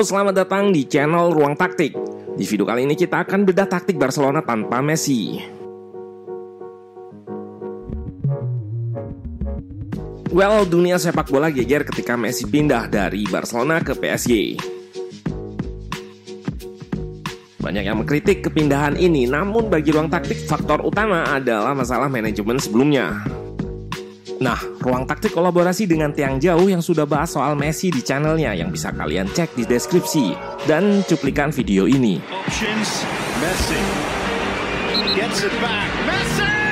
Selamat datang di channel Ruang Taktik. Di video kali ini kita akan bedah taktik Barcelona tanpa Messi. Well, dunia sepak bola geger ketika Messi pindah dari Barcelona ke PSG. Banyak yang mengkritik kepindahan ini, namun bagi ruang taktik faktor utama adalah masalah manajemen sebelumnya. Nah, ruang taktik kolaborasi dengan Tiang Jauh yang sudah bahas soal Messi di channelnya yang bisa kalian cek di deskripsi dan cuplikan video ini. Options, Messi. Gets it back. Messi!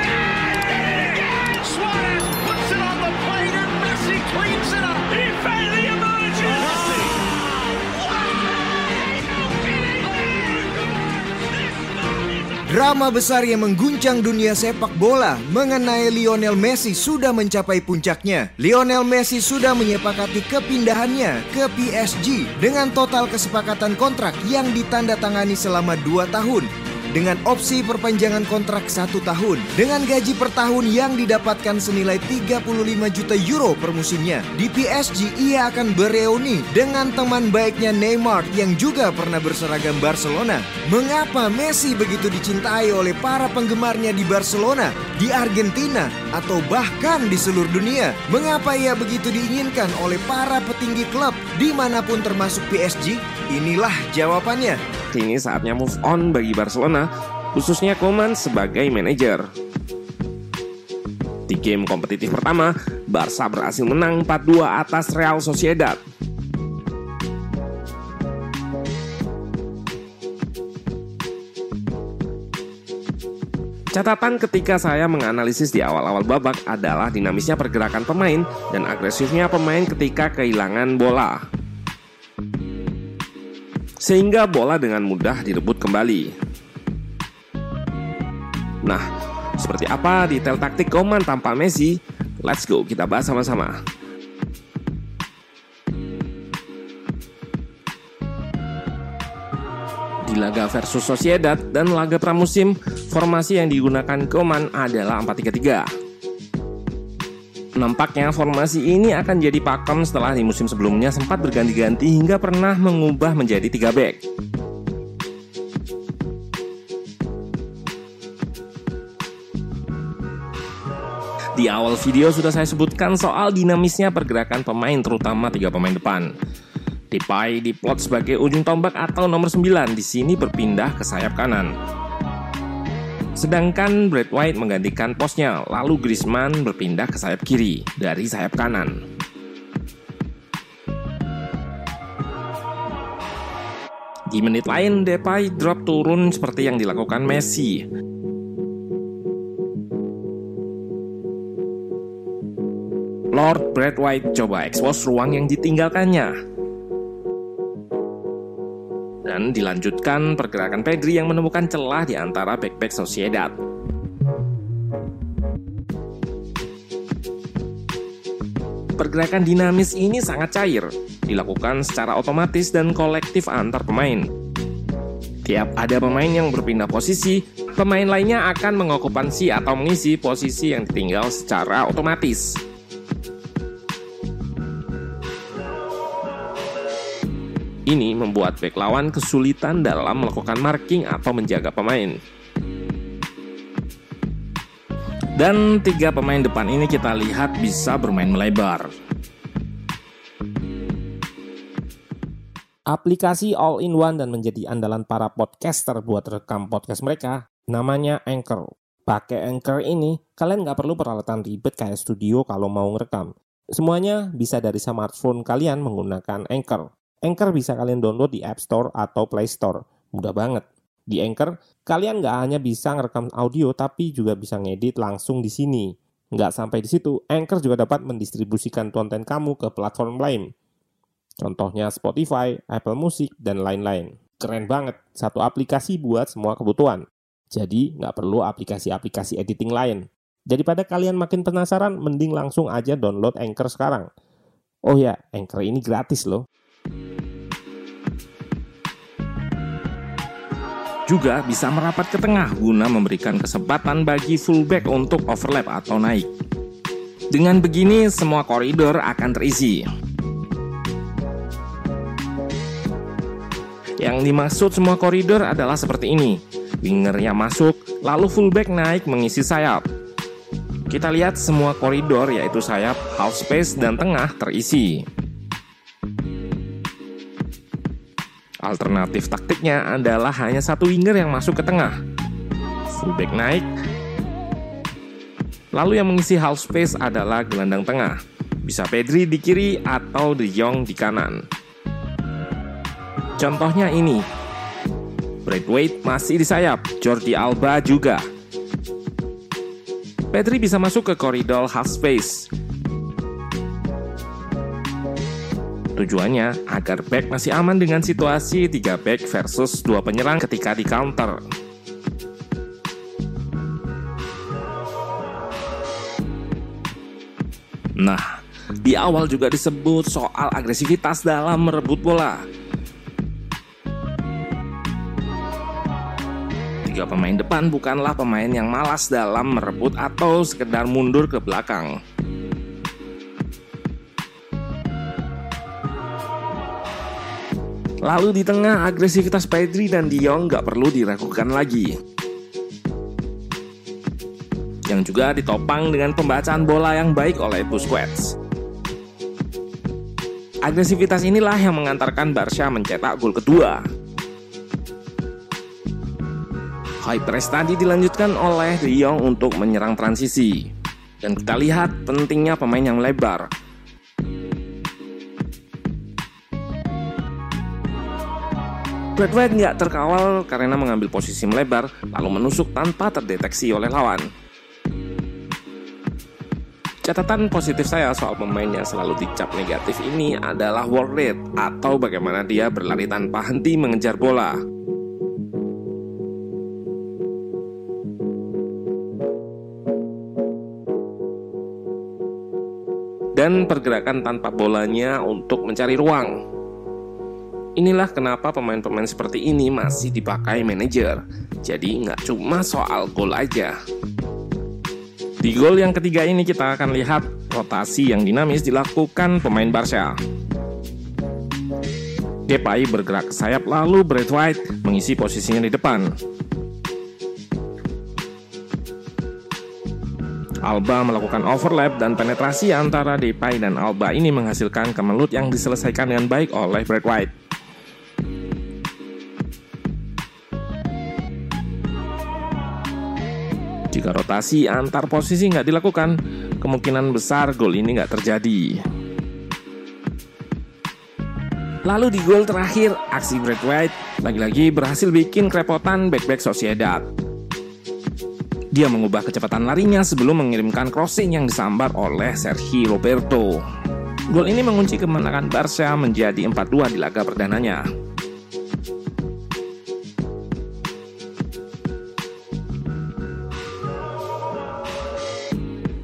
Drama besar yang mengguncang dunia sepak bola mengenai Lionel Messi sudah mencapai puncaknya. Lionel Messi sudah menyepakati kepindahannya ke PSG dengan total kesepakatan kontrak yang ditandatangani selama 2 tahun dengan opsi perpanjangan kontrak satu tahun dengan gaji per tahun yang didapatkan senilai 35 juta euro per musimnya. Di PSG ia akan bereuni dengan teman baiknya Neymar yang juga pernah berseragam Barcelona. Mengapa Messi begitu dicintai oleh para penggemarnya di Barcelona, di Argentina, atau bahkan di seluruh dunia? Mengapa ia begitu diinginkan oleh para petinggi klub di mana pun termasuk PSG? Inilah jawabannya. Kini saatnya move on bagi Barcelona, khususnya Koeman sebagai manajer. Di game kompetitif pertama, Barca berhasil menang 4-2 atas Real Sociedad. Catatan ketika saya menganalisis di awal-awal babak adalah dinamisnya pergerakan pemain dan agresifnya pemain ketika kehilangan bola sehingga bola dengan mudah direbut kembali. Nah, seperti apa detail taktik Koman tanpa Messi? Let's go, kita bahas sama-sama. Di laga versus Sociedad dan laga pramusim, formasi yang digunakan Koman adalah 4-3-3. Nampaknya formasi ini akan jadi pakem setelah di musim sebelumnya sempat berganti-ganti hingga pernah mengubah menjadi 3 back. Di awal video sudah saya sebutkan soal dinamisnya pergerakan pemain terutama tiga pemain depan. Depay diplot sebagai ujung tombak atau nomor 9 di sini berpindah ke sayap kanan. Sedangkan Brad White menggantikan posnya, lalu Griezmann berpindah ke sayap kiri dari sayap kanan. Di menit lain, Depay drop turun seperti yang dilakukan Messi. Lord Brad White coba ekspos ruang yang ditinggalkannya dan dilanjutkan pergerakan Pedri yang menemukan celah di antara back-back Sociedad. Pergerakan dinamis ini sangat cair, dilakukan secara otomatis dan kolektif antar pemain. Tiap ada pemain yang berpindah posisi, pemain lainnya akan mengokupansi atau mengisi posisi yang ditinggal secara otomatis. Ini membuat back lawan kesulitan dalam melakukan marking atau menjaga pemain. Dan tiga pemain depan ini kita lihat bisa bermain melebar. Aplikasi all-in-one dan menjadi andalan para podcaster buat rekam podcast mereka namanya Anchor. Pakai Anchor ini, kalian nggak perlu peralatan ribet kayak studio kalau mau ngerekam. Semuanya bisa dari smartphone kalian menggunakan Anchor. Anchor bisa kalian download di App Store atau Play Store. Mudah banget. Di Anchor, kalian nggak hanya bisa ngerekam audio, tapi juga bisa ngedit langsung di sini. Nggak sampai di situ, Anchor juga dapat mendistribusikan konten kamu ke platform lain. Contohnya Spotify, Apple Music, dan lain-lain. Keren banget, satu aplikasi buat semua kebutuhan. Jadi nggak perlu aplikasi-aplikasi editing lain. Daripada kalian makin penasaran, mending langsung aja download Anchor sekarang. Oh ya, Anchor ini gratis loh. Juga bisa merapat ke tengah guna memberikan kesempatan bagi fullback untuk overlap atau naik. Dengan begini, semua koridor akan terisi. Yang dimaksud semua koridor adalah seperti ini. Winger yang masuk, lalu fullback naik mengisi sayap. Kita lihat semua koridor yaitu sayap, half space, dan tengah terisi. Alternatif taktiknya adalah hanya satu winger yang masuk ke tengah. Fullback naik, lalu yang mengisi half space adalah gelandang tengah. Bisa Pedri di kiri atau De Jong di kanan. Contohnya ini. Braithwaite masih di sayap, Jordi Alba juga. Pedri bisa masuk ke koridor half space. Tujuannya agar back masih aman dengan situasi 3 back versus 2 penyerang ketika di counter. Nah, di awal juga disebut soal agresivitas dalam merebut bola. Tiga pemain depan bukanlah pemain yang malas dalam merebut atau sekedar mundur ke belakang. Lalu di tengah agresivitas Pedri dan Dion nggak perlu diragukan lagi. Yang juga ditopang dengan pembacaan bola yang baik oleh Busquets. Agresivitas inilah yang mengantarkan Barca mencetak gol kedua High press tadi dilanjutkan oleh De Jong untuk menyerang transisi. Dan kita lihat pentingnya pemain yang lebar. Bradway nggak terkawal karena mengambil posisi melebar lalu menusuk tanpa terdeteksi oleh lawan. Catatan positif saya soal pemain yang selalu dicap negatif ini adalah work rate atau bagaimana dia berlari tanpa henti mengejar bola. dan pergerakan tanpa bolanya untuk mencari ruang. Inilah kenapa pemain-pemain seperti ini masih dipakai manajer. Jadi nggak cuma soal gol aja. Di gol yang ketiga ini kita akan lihat rotasi yang dinamis dilakukan pemain Barca. Depay bergerak ke sayap lalu Brad White mengisi posisinya di depan. Alba melakukan overlap dan penetrasi antara Depay dan Alba ini menghasilkan kemelut yang diselesaikan dengan baik oleh Brad White. Jika rotasi antar posisi nggak dilakukan, kemungkinan besar gol ini nggak terjadi. Lalu di gol terakhir, aksi Brad White lagi-lagi berhasil bikin kerepotan back-back Sociedad. Dia mengubah kecepatan larinya sebelum mengirimkan crossing yang disambar oleh Sergio Roberto. Gol ini mengunci kemenangan Barca menjadi 4-2 di laga perdananya.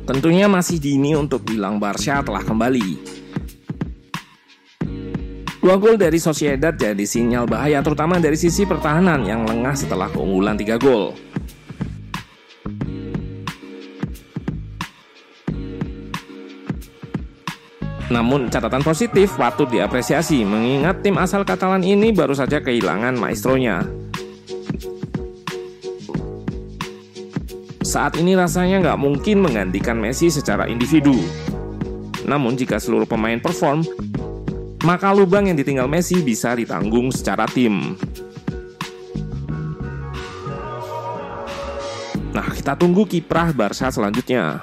Tentunya masih dini untuk bilang Barca telah kembali. Dua gol dari Sociedad jadi sinyal bahaya terutama dari sisi pertahanan yang lengah setelah keunggulan 3 gol. Namun catatan positif patut diapresiasi mengingat tim asal Katalan ini baru saja kehilangan maestronya. Saat ini rasanya nggak mungkin menggantikan Messi secara individu. Namun jika seluruh pemain perform, maka lubang yang ditinggal Messi bisa ditanggung secara tim. Nah, kita tunggu kiprah Barca selanjutnya.